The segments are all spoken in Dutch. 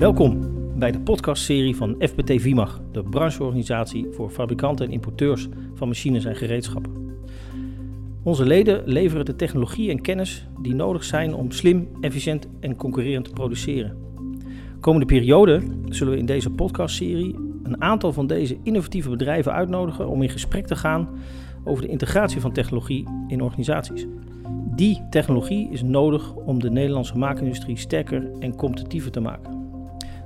Welkom bij de podcastserie van FPT Vimag, de brancheorganisatie voor fabrikanten en importeurs van machines en gereedschappen. Onze leden leveren de technologie en kennis die nodig zijn om slim, efficiënt en concurrerend te produceren. Komende periode zullen we in deze podcastserie een aantal van deze innovatieve bedrijven uitnodigen om in gesprek te gaan over de integratie van technologie in organisaties. Die technologie is nodig om de Nederlandse maakindustrie sterker en competitiever te maken.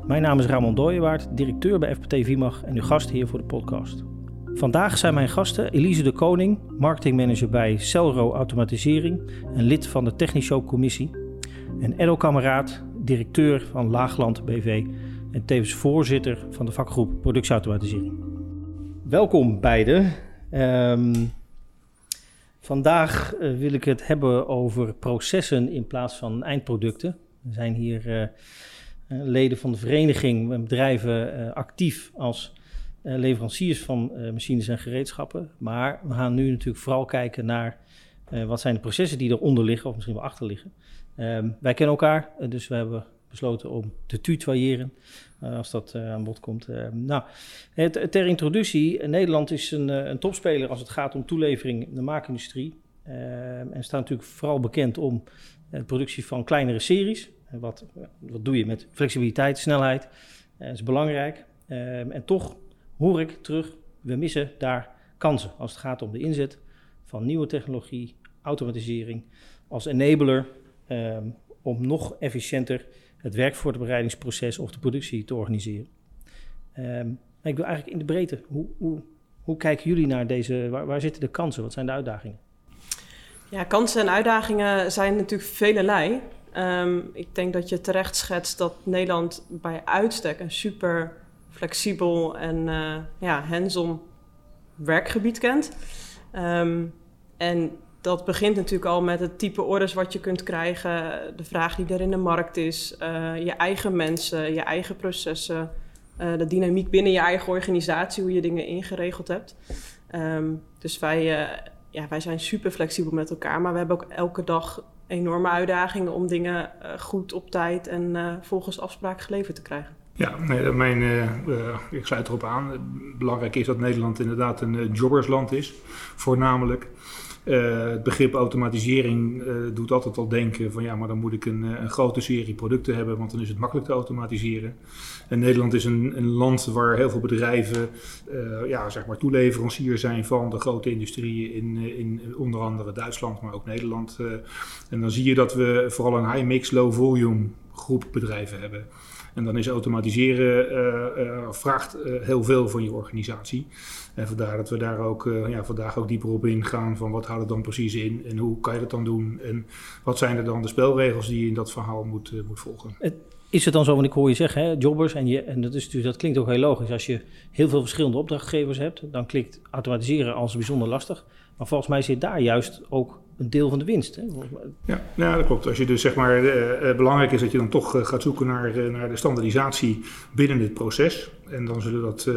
Mijn naam is Ramon Dooyewaard, directeur bij FPT Vimag en uw gast hier voor de podcast. Vandaag zijn mijn gasten Elise de Koning, marketingmanager bij Celro Automatisering en lid van de Technische Commissie. En Edo Kameraad, directeur van Laagland BV en tevens voorzitter van de vakgroep Productieautomatisering. Welkom beiden. Ehm, vandaag uh, wil ik het hebben over processen in plaats van eindproducten. We zijn hier uh, leden van de vereniging bedrijven uh, actief als leveranciers van machines en gereedschappen. Maar we gaan nu natuurlijk vooral kijken naar wat zijn de processen die eronder liggen of misschien wel achter liggen. Um, wij kennen elkaar, dus we hebben besloten om te tutoyeren als dat aan bod komt. Uh, nou, ter introductie, Nederland is een, een, topspeler als het gaat om toelevering in de maakindustrie. en staat natuurlijk vooral bekend om de productie van kleinere series. Wat, wat doe je met flexibiliteit, snelheid? dat is belangrijk. en toch hoor ik terug, we missen daar kansen als het gaat om de inzet van nieuwe technologie, automatisering als enabler om nog efficiënter het werkvoorbereidingsproces of de productie te organiseren. Um, ik wil eigenlijk in de breedte, hoe, hoe, hoe kijken jullie naar deze, waar, waar, zitten de kansen, wat zijn de uitdagingen? Ja, kansen en uitdagingen zijn natuurlijk velelei. Um, ik denk dat je terecht schetst dat Nederland bij uitstek een super flexibel en uh, ja, hands-on werkgebied kent. Um, en dat begint natuurlijk al met het type orders wat je kunt krijgen, de vraag die er in de markt is, uh, je eigen mensen, je eigen processen, uh, de dynamiek binnen je eigen organisatie, hoe je dingen ingeregeld hebt. Um, dus wij, ja, wij zijn super flexibel met elkaar, maar we hebben ook elke dag enorme uitdagingen om dingen goed op tijd en volgens afspraak geleverd te krijgen. Ja, mijn, ik sluit erop aan. Belangrijk is dat Nederland inderdaad een jobbersland is, voornamelijk. Uh, het begrip automatisering uh, doet altijd al denken van ja, maar dan moet ik een, eh, een, grote serie producten hebben, want dan is het makkelijk te automatiseren. En Nederland is een, een land waar heel veel bedrijven uh, ja, zeg maar toeleverancier zijn van de grote industrieën in, in onder andere Duitsland, maar ook Nederland. en dan zie je dat we vooral een high mix, low volume groep bedrijven hebben. En dan is automatiseren uh, uh, vraagt uh, heel veel van je organisatie. En vandaar dat we daar ook ja, vandaag ook dieper op ingaan van wat houdt het dan precies in en hoe kan je dat dan doen en wat zijn er dan de spelregels die je in dat verhaal moet, moet volgen. Is het dan zo, want ik hoor je zeggen, hè, jobbers, en, je, en dat, is, dus, dat klinkt ook heel logisch. Als je heel veel verschillende opdrachtgevers hebt, dan klinkt automatiseren als bijzonder lastig. Maar volgens mij zit daar juist ook een deel van de winst. Hè? Ja, dat klopt. Als je dus zeg maar, uh, belangrijk is dat je dan toch uh, gaat zoeken naar, naar de standaardisatie binnen dit proces. En dan zullen dat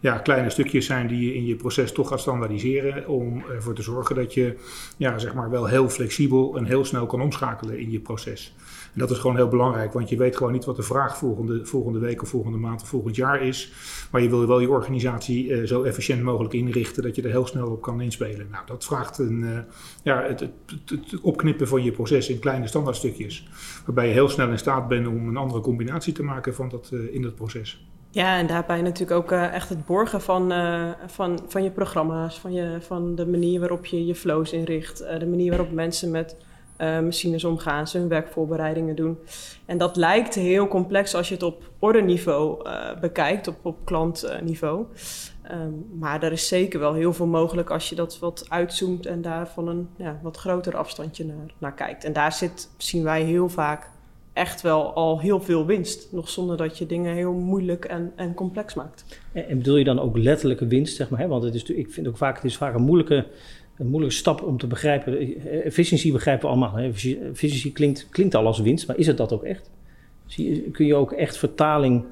ja, kleine stukjes zijn die je in je proces toch gaat standaardiseren. Om ervoor te zorgen dat je ja, zeg maar wel heel flexibel en heel snel kan omschakelen in je proces. En dat is gewoon heel belangrijk, want je weet gewoon niet wat de vraag volgende, volgende week of volgende maand of volgend jaar is. Maar je wil wel je organisatie uh, zo efficiënt mogelijk inrichten dat je er heel snel op kan inspelen. Nou, dat vraagt een, uh, ja, het, het, opknippen van je proces in kleine standaardstukjes. Waarbij je heel snel in staat bent om een andere combinatie te maken van dat, uh, in dat proces. Ja, en daarbij natuurlijk ook echt het borgen van, van, van je programma's, van, je, van de manier waarop je je flows inricht, de manier waarop mensen met uh, machines omgaan, ze hun werkvoorbereidingen doen. En dat lijkt heel complex als je het op orderniveau uh, bekijkt, op, op klantniveau. Um, maar er is zeker wel heel veel mogelijk als je dat wat uitzoomt en daar van een ja, wat groter afstandje naar, naar kijkt. En daar zit, zien wij heel vaak echt wel al heel veel winst. Nog zonder dat je dingen heel moeilijk en, en complex maakt. En, en bedoel je dan ook letterlijke winst, zeg maar? Hè? Want het is, ik vind ook vaak, het is vaak een moeilijke een moeilijke stap om te begrijpen. Efficiëntie begrijpen we allemaal. Hè. Klinkt, klinkt al als winst, maar is het dat ook echt? Zie, kun je ook echt vertaling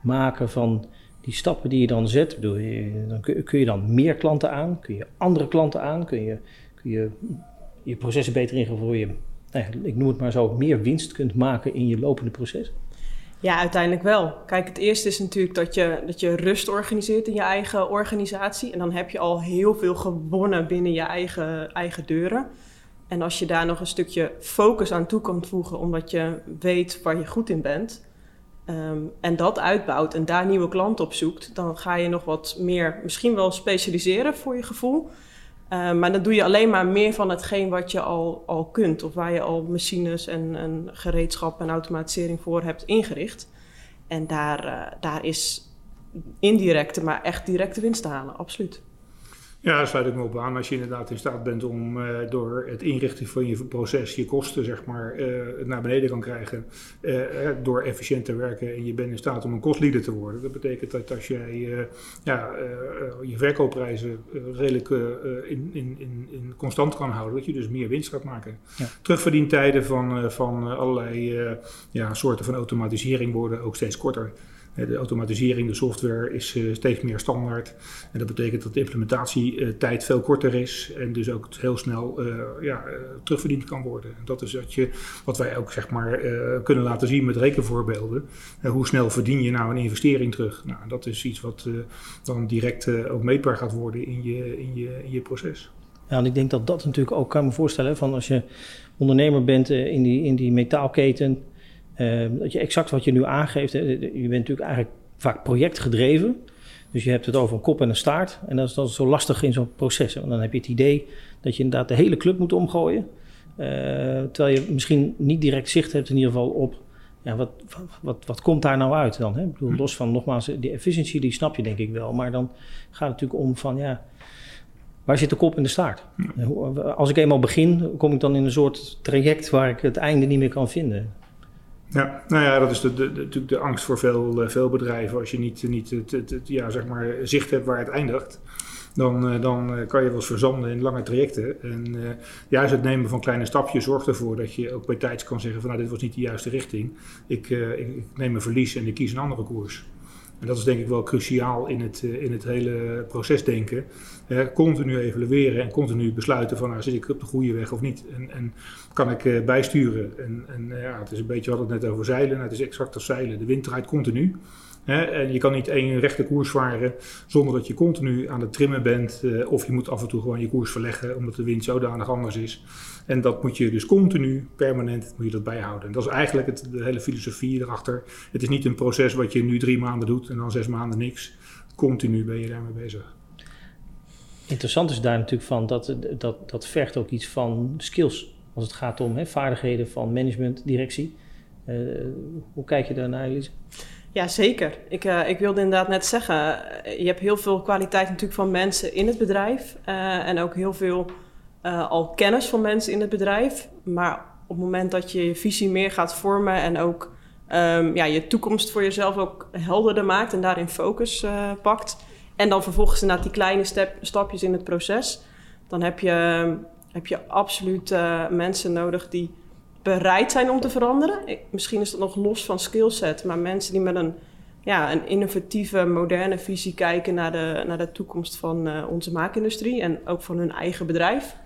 maken van die stappen die je dan zet? Bedoel, dan kun, kun, je dan meer klanten aan? Kun je andere klanten aan? Kun je kun je, je processen beter inrichten, waardoor je, nou ik noem het maar zo, meer winst kunt maken in je lopende proces? Ja, uiteindelijk wel. Kijk, het eerste is natuurlijk dat je, dat je rust organiseert in je eigen organisatie. En dan heb je al heel veel gewonnen binnen je eigen, eigen deuren. En als je daar nog een stukje focus aan toe kan voegen, omdat je weet waar je goed in bent. Ehm, en dat uitbouwt en daar nieuwe klanten op zoekt, dan ga je nog wat meer, misschien wel specialiseren voor je gevoel. Ehm, maar dan doe je alleen maar meer van hetgeen wat je al, al kunt, of waar je al machines en, en gereedschap en automatisering voor hebt ingericht. En daar, uh, daar is indirecte, maar echt directe winst te halen, absoluut. Ja, daar sluit ik me op aan. Als je inderdaad in staat bent om uh, door het inrichten van je proces je kosten zeg maar, uh, naar beneden kan krijgen. Uh, door efficiënt te werken en je bent in staat om een kostleader te worden. Dat betekent dat als jij ja, je verkoopprijzen redelijk in, in, in, in, constant kan houden, dat je dus meer winst gaat maken. Ja. Terugverdientijden van, van allerlei ja, soorten van automatisering worden ook steeds korter. De automatisering, de software is uh, steeds meer standaard. En dat betekent dat de implementatietijd veel korter is en dus ook heel snel uh, ja, uh, terugverdiend kan worden. En dat is wat, je, wat wij ook zeg maar, kunnen laten zien met rekenvoorbeelden. hoe snel verdien je nou een investering terug? Nou, dat is iets wat dan direct ook meetbaar gaat worden in je, in je, proces. Ja, en ik denk dat dat natuurlijk ook kan me voorstellen van als je ondernemer bent in, die, in die metaalketen dat je exact wat je nu aangeeft, je bent natuurlijk eigenlijk vaak projectgedreven. Dus je hebt het over een kop en een staart. En dat is, is zo lastig in zo'n proces. Want dan heb je het idee dat je inderdaad de hele club moet omgooien. Uh, terwijl je misschien niet direct zicht hebt in ieder geval op... Ja, wat, wat, wat, komt daar nou uit dan? Hè? Ik bedoel, los van nogmaals, die efficiëntie die snap je denk ik wel. Maar dan gaat het natuurlijk om van ja... Waar zit de kop in de staart? Als ik eenmaal begin, kom ik dan in een soort traject waar ik het einde niet meer kan vinden. Ja, nou ja, dat is de, de, natuurlijk de angst voor veel, uh, veel bedrijven. Als je niet, niet het, het, ja, zeg maar zicht hebt waar het eindigt, dan, uh, dan uh, kan je wel eens verzanden in lange trajecten. En juist het nemen van kleine stapjes zorgt ervoor dat je ook bij tijds kan zeggen van nou, dit was niet de juiste richting. Ik, ik, ik neem een verlies en ik kies een andere koers. En dat is denk ik wel cruciaal in het, in het hele procesdenken. Uh, continu evalueren en continu besluiten van nou, zit ik op de goede weg of niet. En, en kan ik uh, bijsturen. En, en uh, ja, het is een beetje, hadden het net over zeilen. Nou, het is exact als zeilen. De wind draait continu. En je kan niet één rechte koers varen zonder dat je continu aan het trimmen bent. of je moet af en toe gewoon je koers verleggen omdat de wind zodanig anders is. En dat moet je dus continu, permanent, moet je dat bijhouden. En dat is eigenlijk het, de hele filosofie erachter. Het is niet een proces wat je nu drie maanden doet en dan zes maanden niks. Continu ben je daarmee bezig. Interessant is daar natuurlijk van dat dat, dat vergt ook iets van skills. Als het gaat om vaardigheden van management, directie. Uh, hoe kijk je daarnaar, Elise? Ja, zeker. Ik, uh, ik wilde inderdaad net zeggen, je hebt heel veel kwaliteit natuurlijk van mensen in het bedrijf. Uh, en ook heel veel al kennis van mensen in het bedrijf. Maar op het moment dat je je visie meer gaat vormen en ook um, ja, je toekomst voor jezelf ook helderder maakt en daarin focus pakt en dan vervolgens inderdaad die kleine stapjes in het proces. Dan heb je, heb je absoluut mensen nodig die bereid zijn om te veranderen. Misschien is dat nog los van skillset, maar mensen die met een, ja, een innovatieve, moderne visie kijken naar de, naar de toekomst van uh, onze maakindustrie en ook van hun eigen bedrijf.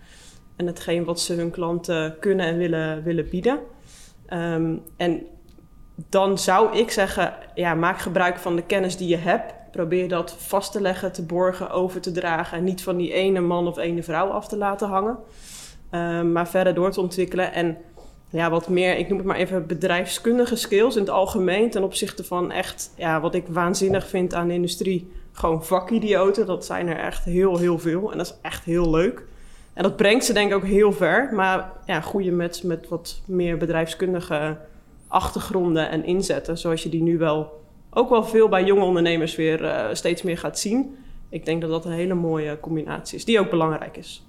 En hetgeen wat ze hun klanten kunnen en willen, willen bieden. Um, en dan zou ik zeggen, ja, maak gebruik van de kennis die je hebt probeer dat vast te leggen, te borgen, over te dragen. En niet van die ene man of ene vrouw af te laten hangen. Um, maar verder door te ontwikkelen. En ja, wat meer, ik noem het maar even bedrijfskundige skills in het algemeen. Ten opzichte van echt, ja, wat ik waanzinnig vind aan de industrie. Gewoon vakidioten. Dat zijn er echt heel, heel veel. En dat is echt heel leuk. En dat brengt ze denk ik ook heel ver. Maar ja, goede met, met wat meer bedrijfskundige achtergronden en inzetten. Zoals je die nu wel ook wel veel bij jonge ondernemers weer uh, steeds meer gaat zien. Ik denk dat dat een hele mooie combinatie is, die ook belangrijk is.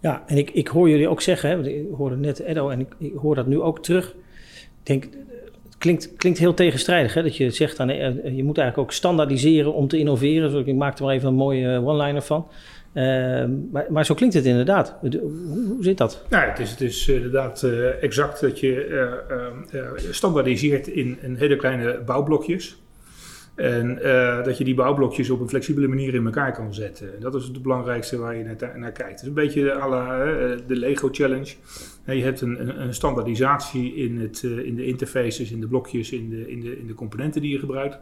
Ja, en ik, ik hoor jullie ook zeggen, ik hoorde net Edo en ik, ik, hoor dat nu ook terug. Ik denk, het klinkt, klinkt heel tegenstrijdig, hè, dat je zegt, aan, je moet eigenlijk ook standaardiseren om te innoveren. ik maak er maar even een mooie eh, one-liner van. Uh, maar, maar, zo klinkt het inderdaad. Hoe, zit dat? Nou, het is, het is inderdaad exact dat je uh, standaardiseert in, in, hele kleine bouwblokjes. En eh, dat je die bouwblokjes op een flexibele manier in elkaar kan zetten. Dat is het belangrijkste waar je naar, naar kijkt. Het is een beetje de Lego Challenge. Je hebt een, een standaardisatie in, het, eh, in de interfaces, in de blokjes, in de, in, de, in de componenten die je gebruikt.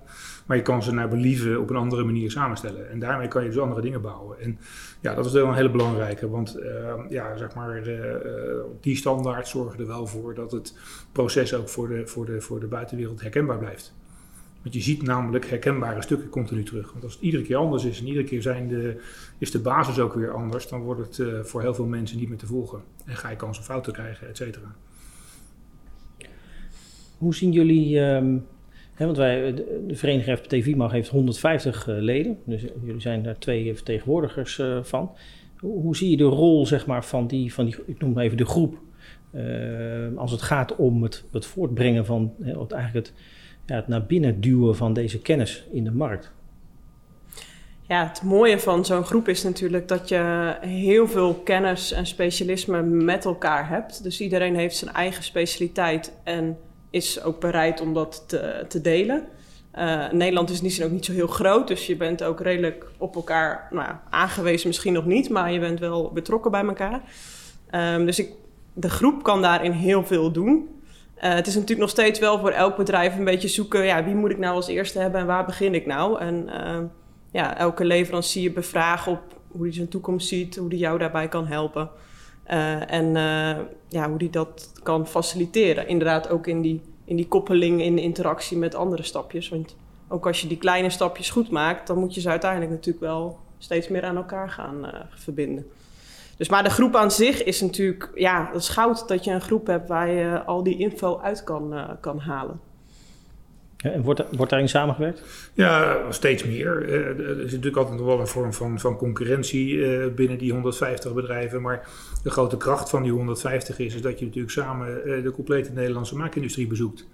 Maar je kan ze naar believen op een andere manier samenstellen. En daarmee kan je dus andere dingen bouwen. En ja, dat is wel een hele belangrijke. Want uh, ja, zeg maar, die standaard zorgen er wel voor dat het proces ook voor de, voor de, voor de buitenwereld herkenbaar blijft. Want je ziet namelijk herkenbare stukken continu terug. Want als het iedere keer anders is en iedere keer zijn de, is de basis ook weer anders, dan wordt het uh, voor heel veel mensen niet meer te volgen. En ga je kans op fouten krijgen, et cetera. Hoe zien jullie, um, hè, want wij, de, de vereniging FPT heeft 150 uh, leden, dus jullie zijn daar twee vertegenwoordigers uh, van. Hoe, zie je de rol zeg maar, van, die, van die, ik noem maar even de groep, als het gaat om het, het voortbrengen van eigenlijk het ja, het naar binnen duwen van deze kennis in de markt? Ja, het mooie van zo'n groep is natuurlijk dat je heel veel kennis en specialisme met elkaar hebt. Dus iedereen heeft zijn eigen specialiteit en is ook bereid om dat te, te delen. Uh, Nederland is niet, ook niet zo heel groot, dus je bent ook redelijk op elkaar nou, aangewezen, misschien nog niet, maar je bent wel betrokken bij elkaar. Um, dus ik, de groep kan daarin heel veel doen. Uh, het is natuurlijk nog steeds wel voor elk bedrijf een beetje zoeken, ja, wie moet ik nou als eerste hebben en waar begin ik nou? En uh, ja, elke leverancier bevragen op hoe hij zijn toekomst ziet, hoe hij jou daarbij kan helpen. Uh, en ja, hoe hij dat kan faciliteren. Inderdaad ook in die, in die koppeling, in interactie met andere stapjes. Want ook als je die kleine stapjes goed maakt, dan moet je ze uiteindelijk natuurlijk wel steeds meer aan elkaar gaan verbinden. Dus, maar de groep aan zich is natuurlijk, ja, het is goud dat je een groep hebt waar je al die info uit kan, uh, kan halen. Ja, en wordt, wordt daarin samengewerkt? Ja, steeds meer. Uh, er is natuurlijk altijd nog wel een vorm van, van concurrentie uh, binnen die 150 bedrijven. Maar de grote kracht van die 150 is, is dat je natuurlijk samen de complete Nederlandse maakindustrie bezoekt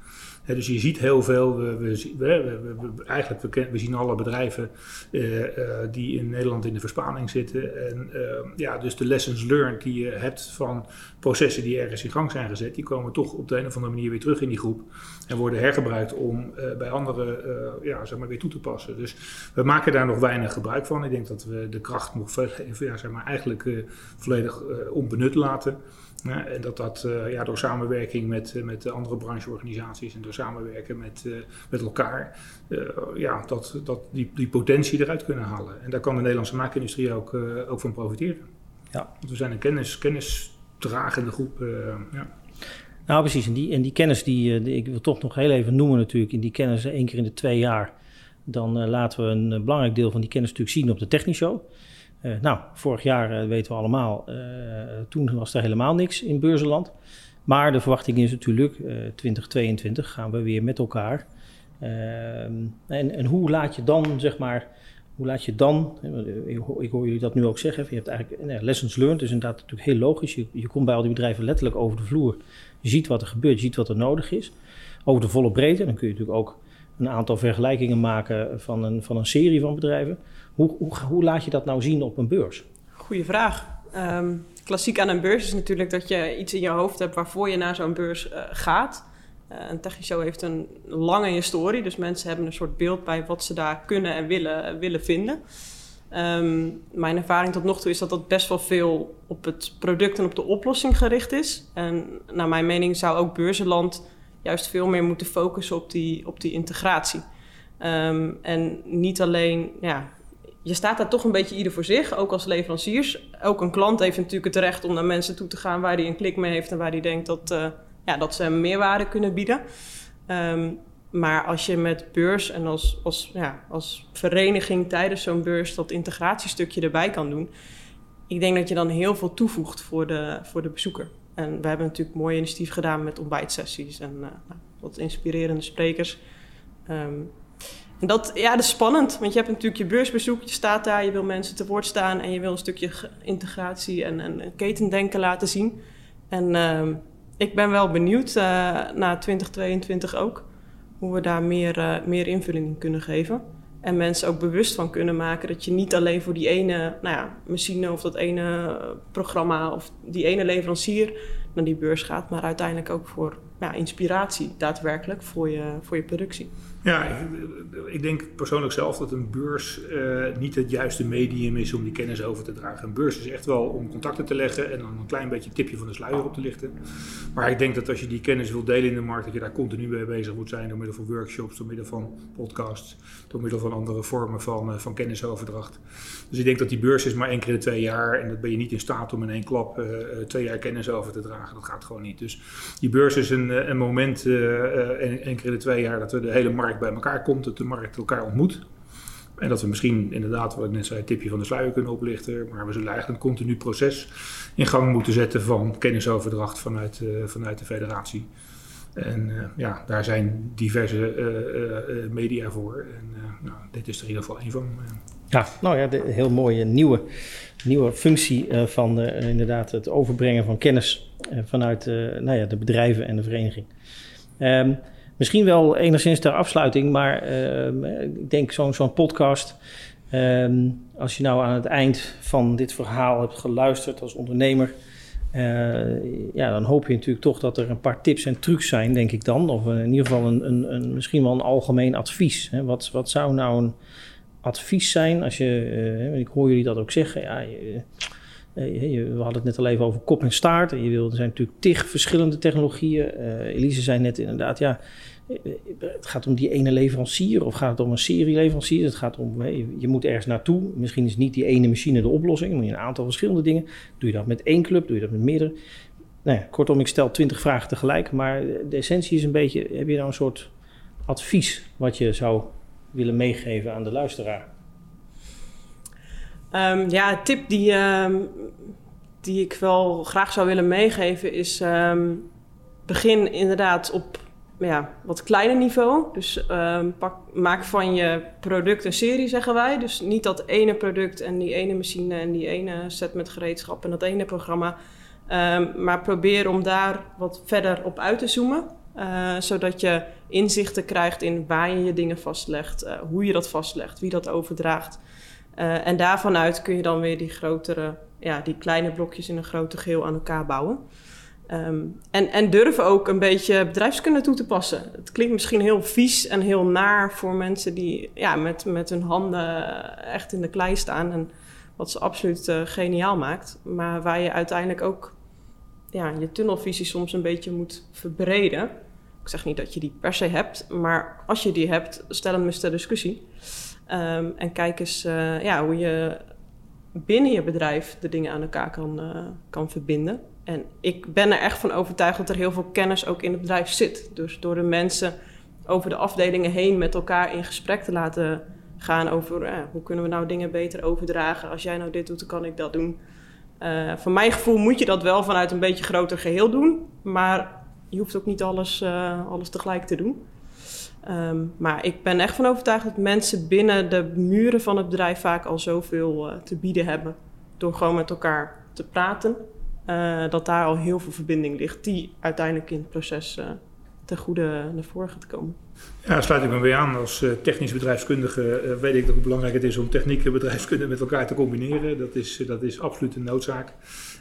dus je ziet heel veel, we, we, we, eigenlijk we, zien alle bedrijven uh, uh, die in Nederland in de verspaling zitten. En uh, ja, dus de lessons learned die je hebt van processen die ergens in gang zijn gezet, die komen toch op de een of andere manier weer terug in die groep. En worden hergebruikt om bij anderen ja, zeg maar weer toe te passen. Dus we maken daar nog weinig gebruik van. Ik denk dat we de kracht nog ja, zeg maar eigenlijk volledig onbenut laten. Ja, en dat dat ja, door samenwerking met, met de andere brancheorganisaties en door samenwerken met, met elkaar, ja, dat, dat die, die potentie eruit kunnen halen. En daar kan de Nederlandse maakindustrie ook, ook van profiteren. Ja. Want we zijn een kennis, kennisdragende groep. ja. Nou, precies. En die, en die kennis, die, die, ik wil toch nog heel even noemen natuurlijk, in die kennis één keer in de twee jaar, dan laten we een belangrijk deel van die kennis natuurlijk zien op de Technishow. Uh, nou, vorig jaar weten we allemaal, toen was er helemaal niks in beurzenland. Maar de verwachting is natuurlijk, 2022 gaan we weer met elkaar. Ehm, en, en hoe laat je dan, zeg maar, hoe laat je dan, ik hoor, jullie dat nu ook zeggen, je hebt eigenlijk lessons learned, dus inderdaad natuurlijk heel logisch. Je komt bij al die bedrijven letterlijk over de vloer. Je ziet wat er gebeurt, je ziet wat er nodig is. Over de volle breedte, dan kun je natuurlijk ook een aantal vergelijkingen maken van een, van een serie van bedrijven. Hoe, hoe, hoe laat je dat nou zien op een beurs? Goeie vraag. Um, klassiek aan een beurs is natuurlijk dat je iets in je hoofd hebt waarvoor je naar zo'n beurs uh, gaat. Uh, een technische heeft een lange historie, dus mensen hebben een soort beeld bij wat ze daar kunnen en willen, willen vinden. Um, mijn ervaring tot nog toe is dat dat best wel veel op het product en op de oplossing gericht is. En naar mijn mening zou ook beurzenland juist veel meer moeten focussen op die, op die integratie. Um, en niet alleen ja, je staat daar toch een beetje ieder voor zich, ook als leveranciers. Ook een klant heeft natuurlijk het recht om naar mensen toe te gaan waar hij een klik mee heeft en waar hij denkt dat, uh, ja, dat ze meerwaarde kunnen bieden. Um, maar als je met beurs en als, als, ja, als vereniging tijdens zo'n beurs dat integratiestukje erbij kan doen, ik denk dat je dan heel veel toevoegt voor de, voor de bezoeker. En we hebben natuurlijk mooi initiatief gedaan met ontbijtsessies en uh, wat inspirerende sprekers. Um, en dat, ja, dat is spannend, want je hebt natuurlijk je beursbezoek, je staat daar, je wil mensen te woord staan en je wil een stukje integratie en, en ketendenken laten zien. En uh, ik ben wel benieuwd uh, na 2022 ook, hoe we daar meer, uh, meer invulling in kunnen geven. En mensen ook bewust van kunnen maken dat je niet alleen voor die ene nou ja, machine of dat ene programma of die ene leverancier naar die beurs gaat, maar uiteindelijk ook voor ja, inspiratie daadwerkelijk voor je, voor je productie. Ja, ik, ik, denk persoonlijk zelf dat een beurs uh, niet het juiste medium is om die kennis over te dragen. Een beurs is echt wel om contacten te leggen en dan een klein beetje een tipje van de sluier op te lichten. Maar ik denk dat als je die kennis wil delen in de markt, dat je daar continu mee bezig moet zijn door middel van workshops, door middel van podcasts, door middel van andere vormen van, uh, van kennisoverdracht. Dus ik denk dat die beurs is maar één keer in twee jaar en dat ben je niet in staat om in één klap uh, twee jaar kennis over te dragen. Dat gaat gewoon niet. Dus die beurs is een, een moment, één keer in de twee jaar, dat we de hele markt bij elkaar komt, dat de markt elkaar ontmoet. En dat we misschien inderdaad, wat ik net zei, tipje van de sluier kunnen oplichten. Maar we zullen eigenlijk een continu proces in gang moeten zetten van kennisoverdracht vanuit, uh, vanuit de federatie. En uh, ja, daar zijn diverse uh, media voor. En nou, dit is er in ieder geval één van. Ja, nou ja, de heel mooie nieuwe, nieuwe functie van inderdaad het overbrengen van kennis vanuit nou ja, de bedrijven en de vereniging. Um, Misschien wel enigszins ter afsluiting, maar ehm, ik denk zo'n zo'n podcast. Ehm, als je nou aan het eind van dit verhaal hebt geluisterd als ondernemer, uh, ja, dan hoop je natuurlijk toch dat er een paar tips en trucs zijn, denk ik dan. Of in ieder geval een, een, een misschien wel een algemeen advies. Hè. Wat, wat zou nou een advies zijn als je, uh, ik hoor jullie dat ook zeggen, ja, we hadden het net al even over kop en staart. En je wil, er zijn natuurlijk tig verschillende technologieën. Elise zei net inderdaad, ja, het gaat om die ene leverancier of gaat het om een serie leveranciers. Het gaat om, je moet ergens naartoe. Misschien is niet die ene machine de oplossing. Moet je een aantal verschillende dingen. Doe je dat met één club, doe je dat met meerdere. Nou ja, kortom, ik stel twintig vragen tegelijk. Maar de essentie is een beetje, heb je nou een soort advies wat je zou willen meegeven aan de luisteraar? Um, ja, tip die, um, die ik wel graag zou willen meegeven is... Um, begin inderdaad op ja, wat kleiner niveau. Dus pak, maak van je product een serie, zeggen wij. Dus niet dat ene product en die ene machine en die ene set met gereedschap en dat ene programma. Maar probeer om daar wat verder op uit te zoomen. Uh, zodat je inzichten krijgt in waar je je dingen vastlegt, uh, hoe je dat vastlegt, wie dat overdraagt. Uh, en daarvan uit kun je dan weer die grotere, ja, die kleine blokjes in een grote geheel aan elkaar bouwen. Um, en, en durven ook een beetje bedrijfskunde toe te passen. Het klinkt misschien heel vies en heel naar voor mensen die ja, met, met hun handen echt in de klei staan. En wat ze absoluut uh, geniaal maakt. Maar waar je uiteindelijk ook ja, je tunnelvisie soms een beetje moet verbreden. Ik zeg niet dat je die per se hebt, maar als je die hebt, stel hem eens ter discussie. Um, en kijk eens uh, ja, hoe je binnen je bedrijf de dingen aan elkaar kan, uh, kan verbinden. En ik ben er echt van overtuigd dat er heel veel kennis ook in het bedrijf zit. Dus door de mensen over de afdelingen heen met elkaar in gesprek te laten gaan over eh, hoe kunnen we nou dingen beter overdragen. Als jij nou dit doet, dan kan ik dat doen. Uh, van mijn gevoel moet je dat wel vanuit een beetje groter geheel doen. Maar je hoeft ook niet alles, alles tegelijk te doen. Um, maar ik ben echt van overtuigd dat mensen binnen de muren van het bedrijf vaak al zoveel uh, te bieden hebben. Door gewoon met elkaar te praten uh, dat daar al heel veel verbinding ligt, die uiteindelijk in het proces uh, ten goede naar voren gaat komen. Ja, sluit ik me weer aan. Als technisch bedrijfskundige weet ik hoe belangrijk het is om techniek en bedrijfskunde met elkaar te combineren. Dat is, dat is absoluut een noodzaak.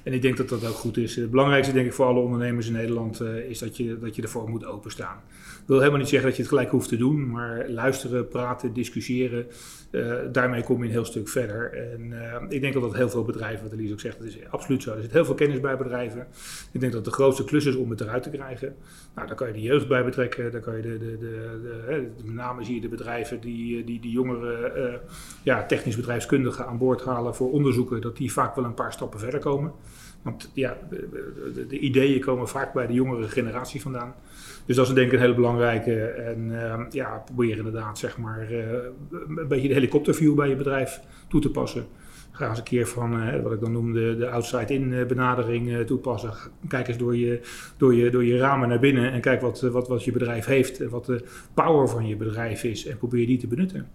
En ik denk dat dat ook goed is. Het belangrijkste denk ik voor alle ondernemers in Nederland is dat je, dat je ervoor moet openstaan. Wil helemaal niet zeggen dat je het gelijk hoeft te doen, maar luisteren, praten, discussiëren, uh, daarmee kom je een heel stuk verder. En uh, ik denk dat dat heel veel bedrijven, wat Elise ook zegt, dat is absoluut zo. Er zit heel veel kennis bij bedrijven. Ik denk dat de grootste klus is om het eruit te krijgen. Nou, daar kan je de jeugd bij betrekken, daar kan je de, de, de, met name zie je de bedrijven die, die, die jongere ja, technisch bedrijfskundigen aan boord halen voor onderzoeken, dat die vaak wel een paar stappen verder komen. Want ja, de, de, ideeën komen vaak bij de jongere generatie vandaan. Dus dat is denk ik een hele belangrijke. En uh, ja, probeer inderdaad zeg maar uh, een beetje de helikopterview bij je bedrijf toe te passen. Ga eens een keer van uh, wat ik dan noem de, de outside-in benadering toepassen. Kijk eens door je, door, je, door je ramen naar binnen en kijk wat, wat, wat je bedrijf heeft. Wat de power van je bedrijf is. En probeer die te benutten.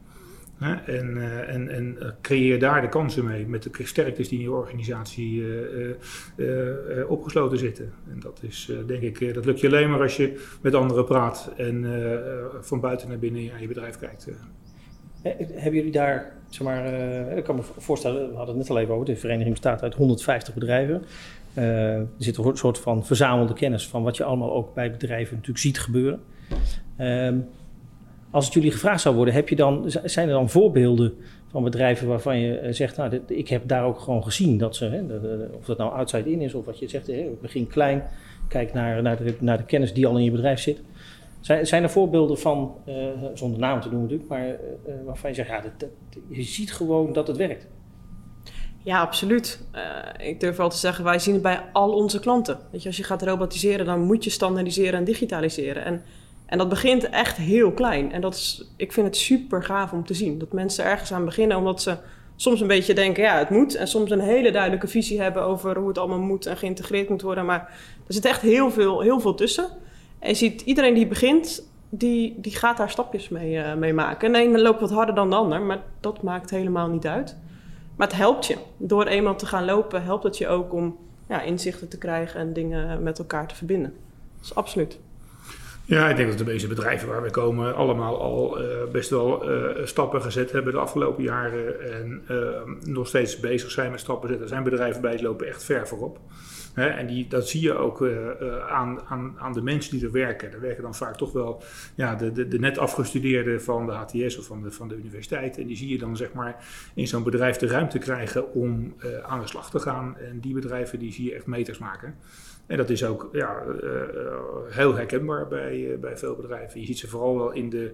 En, uh, en, en uh, creëer daar de kansen mee met de sterktes die in je organisatie uh, opgesloten zitten. En dat is denk ik, dat lukt je alleen maar als je met anderen praat en van buiten naar binnen aan je bedrijf kijkt. Hebben jullie daar, zeg maar, ik kan me voorstellen, we hadden het net al even over, de vereniging bestaat uit 150 bedrijven. er zit een soort van verzamelde kennis van wat je allemaal ook bij bedrijven natuurlijk ziet gebeuren. Ehm, als het jullie gevraagd zou worden, heb je dan, zijn er dan voorbeelden van bedrijven waarvan je zegt, nou, ik heb daar ook gewoon gezien dat ze, hè, of dat nou outside in is of wat je zegt, hè, begin klein, kijk naar, naar, de, naar de kennis die al in je bedrijf zit. Zijn, zijn er voorbeelden van, uh, zonder naam te doen natuurlijk, maar uh, waarvan je zegt, ja, dat, je ziet gewoon dat het werkt? Ja, absoluut. Ik durf wel te zeggen, wij zien het bij al onze klanten. Je, als je gaat robotiseren, dan moet je standaardiseren en digitaliseren. En, en dat begint echt heel klein. En dat is, ik vind het super gaaf om te zien. Dat mensen ergens aan beginnen, omdat ze soms een beetje denken, ja, het moet. En soms een hele duidelijke visie hebben over hoe het allemaal moet en geïntegreerd moet worden. Maar er zit echt heel veel, heel veel tussen. En je ziet, iedereen die begint, die, die gaat daar stapjes mee, uh, mee maken. En de ene loopt wat harder dan de ander, maar dat maakt helemaal niet uit. Maar het helpt je. Door eenmaal te gaan lopen, helpt het je ook om ja, inzichten te krijgen en dingen met elkaar te verbinden. Dat is absoluut. Ja, ik denk dat de meeste bedrijven waar we komen allemaal al uh, best wel uh, stappen gezet hebben de afgelopen jaren. En uh, nog steeds bezig zijn met stappen zetten. Er zijn bedrijven bij die lopen echt ver voorop. Hè, en die, dat zie je ook aan, aan, aan de mensen die er werken. Er werken dan vaak toch wel ja, de, de, de net afgestudeerden van de HTS of van de, van de universiteit. En die zie je dan zeg maar in zo'n bedrijf de ruimte krijgen om aan de slag te gaan. En die bedrijven die zie je echt meters maken. En dat is ook ja, uh, heel herkenbaar bij, uh, bij veel bedrijven. Je ziet ze vooral wel in de,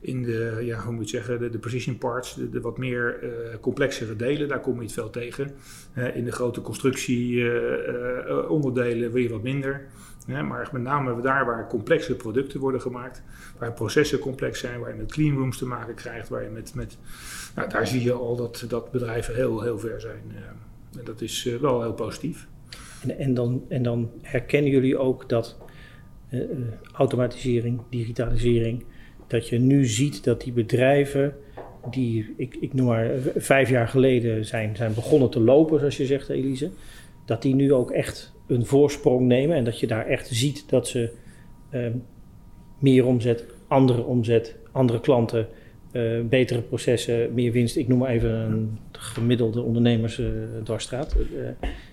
in de ja, hoe moet je zeggen, de, precision parts, de, wat meer complexere delen. Daar kom je het veel tegen. in de grote constructieonderdelen wil je wat minder. maar met name daar waar complexe producten worden gemaakt, waar processen complex zijn, waar je met cleanrooms te maken krijgt, waar je met, met nou, daar zie je al dat, dat bedrijven heel, heel ver zijn. en dat is wel heel positief. En, dan, en dan herkennen jullie ook dat uh, automatisering, digitalisering, dat je nu ziet dat die bedrijven die, ik, ik noem maar, vijf jaar geleden zijn, zijn begonnen te lopen, zoals je zegt, Elise, dat die nu ook echt een voorsprong nemen en dat je daar echt ziet dat ze uh, meer omzet, andere omzet, andere klanten, uh, betere processen, meer winst. Ik noem maar even een gemiddelde ondernemersdwarsstraat. Uh,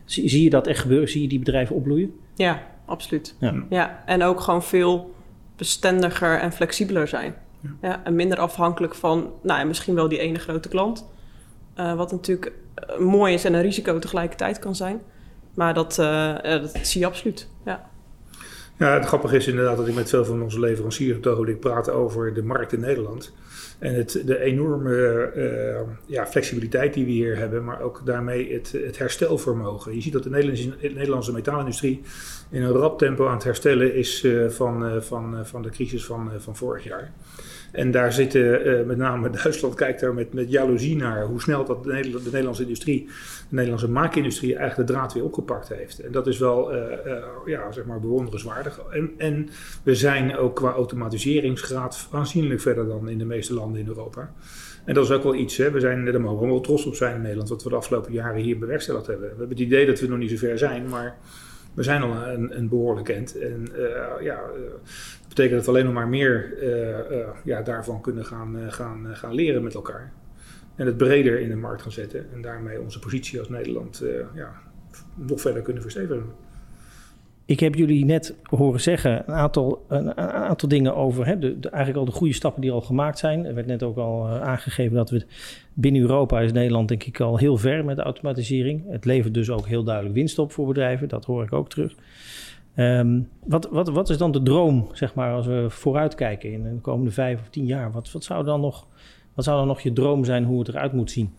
zie, zie, je dat echt gebeuren? Zie je die bedrijven opbloeien? Ja, absoluut. Ja. ja. En ook gewoon veel bestendiger en flexibeler zijn. Ja. ja en minder afhankelijk van, nou ja, misschien wel die ene grote klant. Uh, wat natuurlijk mooi is en een risico tegelijkertijd kan zijn. Maar dat, dat zie je absoluut. Ja. Ja, het grappige is inderdaad dat ik met veel van onze leveranciers op het praat over de markt in Nederland. En het, de enorme uh, ja, flexibiliteit die we hier hebben, maar ook daarmee het, het herstelvermogen. Je ziet dat de Nederlandse, de Nederlandse metaalindustrie in een rap tempo aan het herstellen is uh, van, uh, van, van de crisis van, van vorig jaar. En daar zitten met name Duitsland kijkt daar met, met jaloezie naar hoe snel dat de, Nederland, de Nederlandse industrie, de Nederlandse maakindustrie eigenlijk de draad weer opgepakt heeft. En dat is wel uh, ja, zeg maar bewonderenswaardig. En, en we zijn ook qua automatiseringsgraad aanzienlijk verder dan in de meeste landen in Europa. En dat is ook wel iets, hè. we zijn, daar mogen we wel trots op zijn in Nederland, wat we de afgelopen jaren hier bewerkstelligd hebben. We hebben het idee dat we nog niet zo ver zijn, maar we zijn al een, een behoorlijk end. En uh, ja, uh, dat betekent dat we alleen nog maar meer uh, ja, daarvan kunnen gaan, gaan, gaan leren met elkaar. En het breder in de markt gaan zetten. En daarmee onze positie als Nederland ja, nog verder kunnen verstevigen. Ik heb jullie net horen zeggen een aantal, een, aantal dingen over hè, de, eigenlijk al de goede stappen die al gemaakt zijn. Er werd net ook al aangegeven dat we binnen Europa is Nederland denk ik al heel ver met automatisering. Het levert dus ook heel duidelijk winst op voor bedrijven, dat hoor ik ook terug. Um, wat, wat, wat is dan de droom, zeg maar, als we vooruitkijken in de komende vijf of tien jaar? Wat, wat, zou dan nog, wat zou dan nog je droom zijn hoe het eruit moet zien?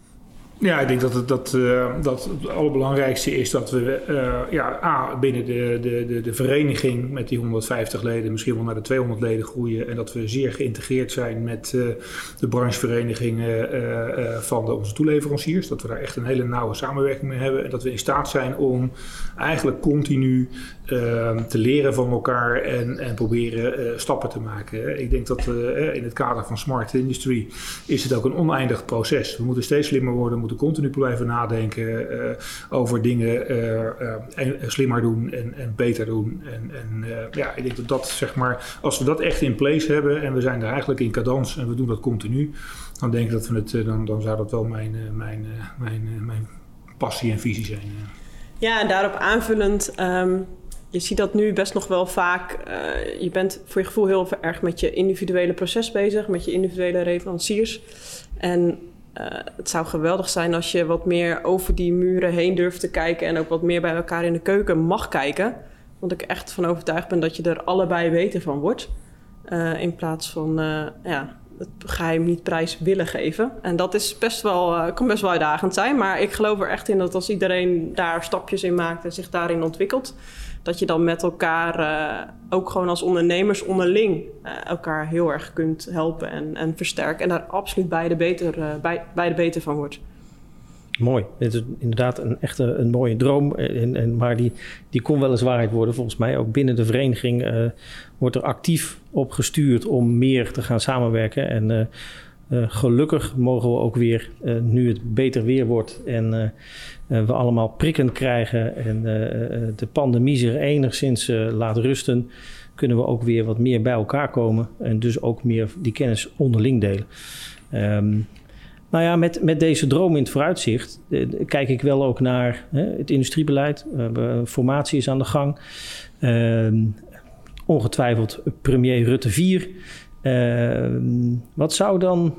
Ja, ik denk dat het, dat, uh, dat het allerbelangrijkste is dat we uh, ja, A, binnen de, de, de, de vereniging met die 150 leden misschien wel naar de 200 leden groeien. En dat we zeer geïntegreerd zijn met uh, de brancheverenigingen van de, onze toeleveranciers. Dat we daar echt een hele nauwe samenwerking mee hebben. En dat we in staat zijn om eigenlijk continu te leren van elkaar en, en proberen stappen te maken. Ik denk dat in het kader van Smart Industry is het ook een oneindig proces. We moeten steeds slimmer worden moeten continu blijven nadenken uh, over dingen uh, slimmer doen en, en, beter doen. En, en ja, ik denk dat dat zeg maar, als we dat echt in place hebben en we zijn er eigenlijk in cadans en we doen dat continu, dan denk ik dat we het, dan, dan zou dat wel mijn, mijn, mijn, mijn passie en visie zijn. Ja, en daarop aanvullend, ehm, je ziet dat nu best nog wel vaak. eh, je bent voor je gevoel heel erg met je individuele proces bezig, met je individuele leveranciers. En eh, het zou geweldig zijn als je wat meer over die muren heen durft te kijken en ook wat meer bij elkaar in de keuken mag kijken. Want ik echt van overtuigd ben dat je er allebei beter van wordt. Eh, in plaats van eh, ja, het geheim niet prijs willen geven. En dat is best wel, kan best wel uitdagend zijn. Maar ik geloof er echt in dat als iedereen daar stapjes in maakt en zich daarin ontwikkelt, dat je dan met elkaar, eh, ook gewoon als ondernemers onderling, eh, elkaar heel erg kunt helpen en, en versterken. En daar absoluut beide beter, eh, bij, beide beter van wordt. Mooi. Dit is inderdaad een echte een mooie droom. En, maar die, die kon wel eens waarheid worden. Volgens mij ook binnen de vereniging wordt er actief op gestuurd om meer te gaan samenwerken. En eh, gelukkig mogen we ook weer, eh, nu het beter weer wordt en eh, we allemaal prikken krijgen en de pandemie zich enigszins laat rusten, kunnen we ook weer wat meer bij elkaar komen en dus ook meer die kennis onderling delen. Ehm, nou ja, met, met deze droom in het vooruitzicht kijk ik wel ook naar het industriebeleid. Formatie is aan de gang. Ehm, ongetwijfeld premier Rutte 4. Ehm, wat, zou dan,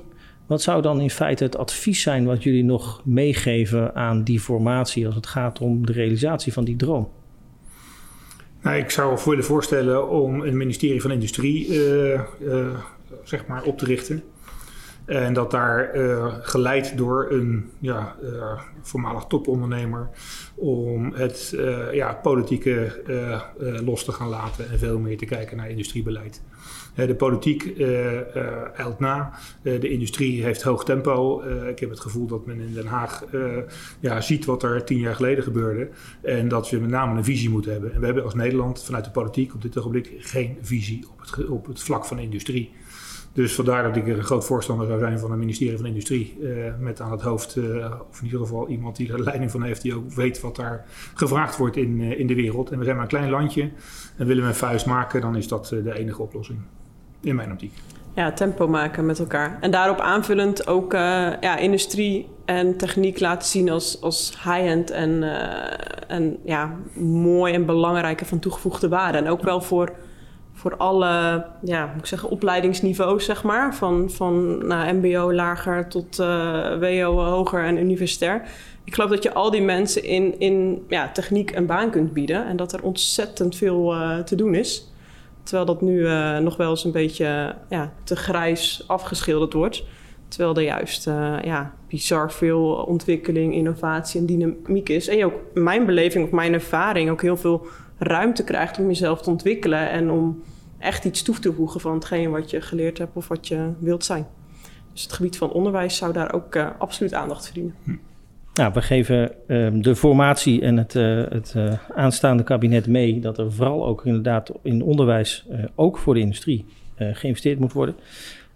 wat zou dan in feite het advies zijn wat jullie nog meegeven aan die formatie als het gaat om de realisatie van die droom? Nou, ik zou willen voorstellen om een ministerie van Industrie eh, eh, zeg maar op te richten. En dat daar eh, geleid door een ja, voormalig topondernemer om het ja, politieke los te gaan laten en veel meer te kijken naar industriebeleid. Eh, de politiek eh, eh, eilt na. De industrie heeft hoog tempo. Ik heb het gevoel dat men in Den Haag ja, ziet wat er tien jaar geleden gebeurde. En dat we met name een visie moeten hebben. En we hebben als Nederland vanuit de politiek op dit ogenblik geen visie op het, op het vlak van industrie. Dus vandaar dat ik een groot voorstander zou zijn van een ministerie van Industrie. met aan het hoofd, of in ieder geval iemand die er leiding van heeft, die ook weet wat daar gevraagd wordt in, in de wereld. En we zijn maar een klein landje en willen we een vuist maken, dan is dat de enige oplossing. In mijn optiek. Ja, tempo maken met elkaar. En daarop aanvullend ook eh, ja, industrie en techniek laten zien als, als high-end en, eh, en ja, mooi en belangrijke van toegevoegde waarde. En ook wel voor, voor alle, ja, moet ik zeggen, opleidingsniveaus, zeg maar. Van, van nou, mbo lager tot eh, WO hoger en universitair. Ik geloof dat je al die mensen in, in ja, techniek een baan kunt bieden. En dat er ontzettend veel te doen is. Terwijl dat nu eh, nog wel eens een beetje ja, te grijs afgeschilderd wordt. Terwijl er juist eh, ja, bizar veel ontwikkeling, innovatie en dynamiek is. En je ook, mijn beleving of mijn ervaring, ook heel veel ruimte krijgt om jezelf te ontwikkelen. En om echt iets toe te voegen van hetgeen wat je geleerd hebt of wat je wilt zijn. Dus het gebied van onderwijs zou daar ook eh, absoluut aandacht verdienen. Nou, we geven ehm, de formatie en het, eh, het eh, aanstaande kabinet mee dat er vooral ook inderdaad in onderwijs, eh, ook voor de industrie, geïnvesteerd moet worden.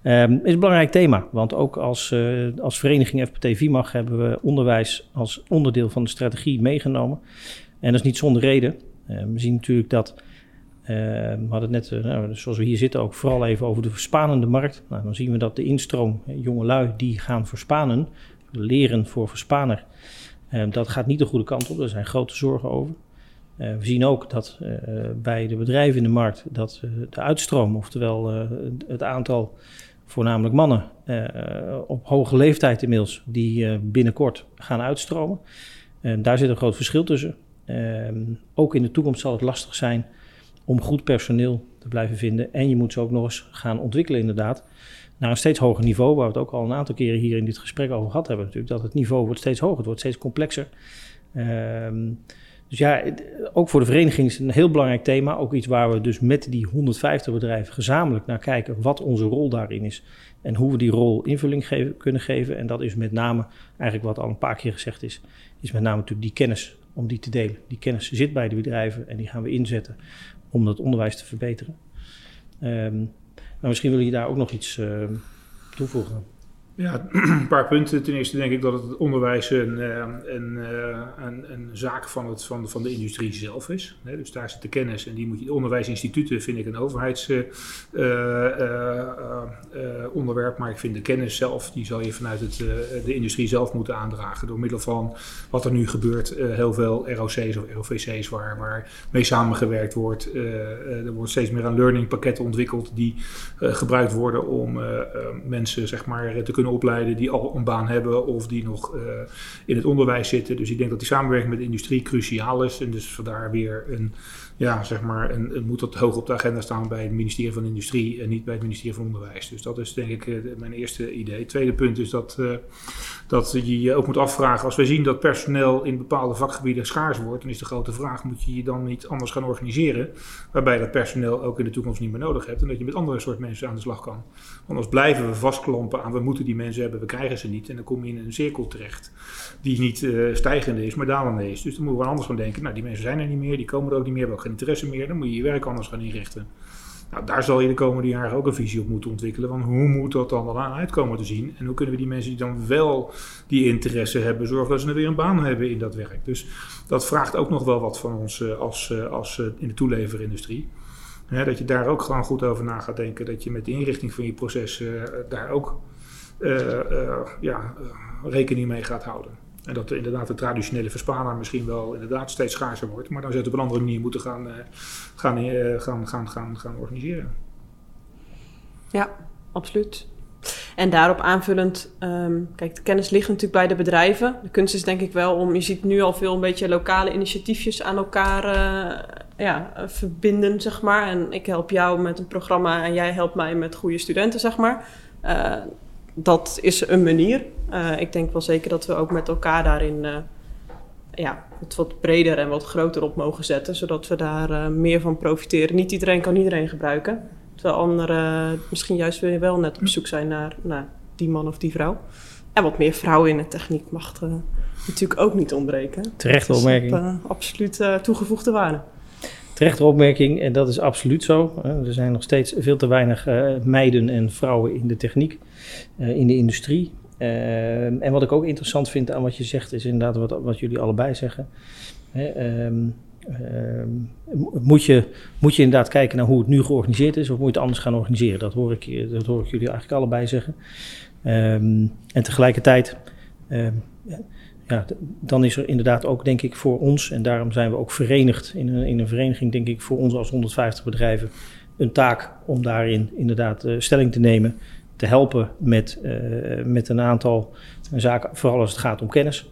Ehm, is een belangrijk thema, want ook als, als vereniging FPT VIMAG hebben we onderwijs als onderdeel van de strategie meegenomen. En dat is niet zonder reden. Eh, we zien natuurlijk dat, we hadden het net, nou, zoals we hier zitten, ook vooral even over de verspanende markt. Nou, dan zien we dat de instroom, jongelui die gaan verspanen, leren voor verspaner, eh, dat gaat niet de goede kant op. Daar zijn grote zorgen over. Eh, we zien ook dat eh, bij de bedrijven in de markt dat eh, de uitstroom, oftewel eh, het aantal voornamelijk mannen op hoge leeftijd inmiddels, die binnenkort gaan uitstromen. Eh, daar zit een groot verschil tussen. Ehm, ook in de toekomst zal het lastig zijn om goed personeel te blijven vinden. En je moet ze ook nog eens gaan ontwikkelen inderdaad naar een steeds hoger niveau, waar we het ook al een aantal keren hier in dit gesprek over gehad hebben natuurlijk, dat het niveau wordt steeds hoger, het wordt steeds complexer. Ehm, dus ja, ook voor de vereniging is het een heel belangrijk thema. Ook iets waar we dus met die 150 bedrijven gezamenlijk naar kijken wat onze rol daarin is. En hoe we die rol invulling kunnen geven. En dat is met name, eigenlijk wat al een paar keer gezegd is, is met name natuurlijk die kennis om die te delen. Die kennis zit bij de bedrijven en die gaan we inzetten om dat onderwijs te verbeteren. Ehm, maar misschien wil je daar ook nog iets ehm, toevoegen. Ja, een paar punten. Ten eerste denk ik dat het onderwijs een, eh, een, eh, een, een zaak van, het, van, van de industrie zelf is. Dus daar zit de kennis en die moet je. De onderwijsinstituten vind ik een overheidsonderwerp, maar ik vind de kennis zelf, die zal je vanuit het, de industrie zelf moeten aandragen. Door middel van wat er nu gebeurt, heel veel ROC's of ROVC's waar, waar mee samengewerkt wordt. er wordt steeds meer aan learning pakketten ontwikkeld die gebruikt worden om mensen zeg maar, te kunnen opleiden die al een baan hebben of die nog uh, in het onderwijs zitten. Dus ik denk dat die samenwerking met de industrie cruciaal is. En dus vandaar weer een, ja, zeg maar, een moet dat hoog op de agenda staan bij het ministerie van Industrie en niet bij het ministerie van Onderwijs. Dus dat is denk ik uh, mijn eerste idee. Tweede punt is dat, uh, dat je je ook moet afvragen, als wij zien dat personeel in bepaalde vakgebieden schaars wordt, dan is de grote vraag, moet je je dan niet anders gaan organiseren, waarbij dat personeel ook in de toekomst niet meer nodig hebt en dat je met andere soort mensen aan de slag kan. Want anders blijven we vastklampen aan, we moeten die mensen hebben, we krijgen ze niet. En dan kom je in een cirkel terecht die niet uh, stijgende is, maar dalende is. Dus dan moeten we anders gaan denken, nou die mensen zijn er niet meer, die komen er ook niet meer, hebben interesse meer. Dan moet je je werk anders gaan inrichten. Nou, daar zal je de komende jaren ook een visie op moeten ontwikkelen. Van hoe moet dat dan wel uitkomen te zien? En hoe kunnen we die mensen die dan wel die interesse hebben, zorgen dat ze er weer een baan hebben in dat werk? Dus dat vraagt ook nog wel wat van ons uh, als, uh, als in de toeleverindustrie. dat je daar ook gewoon goed over na gaat denken. Dat je met de inrichting van je proces daar ook ja, eh, rekening mee gaat houden. En dat inderdaad de traditionele verspaler misschien wel inderdaad steeds schaarser wordt, maar dan zit op een andere manier moeten gaan, gaan, gaan, gaan, gaan, gaan organiseren. Ja, absoluut. En daarop aanvullend, um, kijk, de kennis ligt natuurlijk bij de bedrijven. De kunst is denk ik wel om, je ziet nu al veel een beetje lokale initiatiefjes aan elkaar uh, ja, verbinden, zeg maar. En ik help jou met een programma en jij helpt mij met goede studenten, zeg maar. Dat is een manier. Uh, ik denk wel zeker dat we ook met elkaar daarin uh, ja, het wat breder en wat groter op mogen zetten, zodat we daar uh, meer van profiteren. Niet iedereen kan iedereen gebruiken, terwijl anderen misschien juist weer wel net op zoek zijn naar, naar die man of die vrouw. En wat meer vrouwen in de techniek mag natuurlijk ook niet ontbreken. Terechte opmerking. absoluut toegevoegde waarde. Terechte opmerking, en dat is absoluut zo. Er zijn nog steeds veel te weinig meiden en vrouwen in de techniek. Eh, in de industrie. Ehm, en wat ik ook interessant vind aan wat je zegt, is inderdaad wat, wat jullie allebei zeggen. Ehm, ehm, moet, je, moet je inderdaad kijken naar hoe het nu georganiseerd is, of moet je het anders gaan organiseren? Dat hoor ik, dat hoor ik jullie eigenlijk allebei zeggen. en tegelijkertijd, ja, dan is er inderdaad ook, denk ik, voor ons, en daarom zijn we ook verenigd in een, in een vereniging, denk ik, voor ons als 150 bedrijven, een taak om daarin inderdaad uh, stelling te nemen te helpen met, uh, met een aantal zaken, vooral als het gaat om kennis.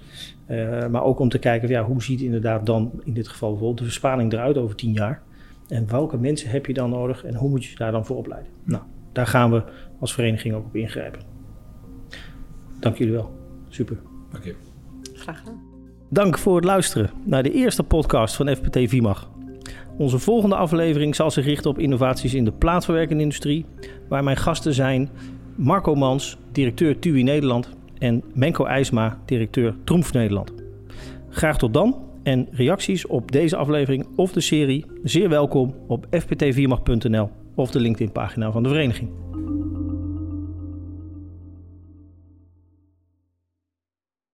Uh, maar ook om te kijken, ja, hoe ziet inderdaad dan in dit geval bijvoorbeeld de verspaling eruit over tien jaar? En welke mensen heb je dan nodig en hoe moet je daar dan voor opleiden? Nou, daar gaan we als vereniging ook op ingrijpen. Dank jullie wel. Super. Dank je. Dank voor het luisteren naar de eerste podcast van FPT Vimag. Onze volgende aflevering zal zich richten op innovaties in de plaatverwerkende industrie, waar mijn gasten zijn Marco Mans, directeur TUI Nederland en Menko IJsma, directeur Troemf Nederland. Graag tot dan en reacties op deze aflevering of de serie zeer welkom op fpt of de LinkedIn pagina van de vereniging.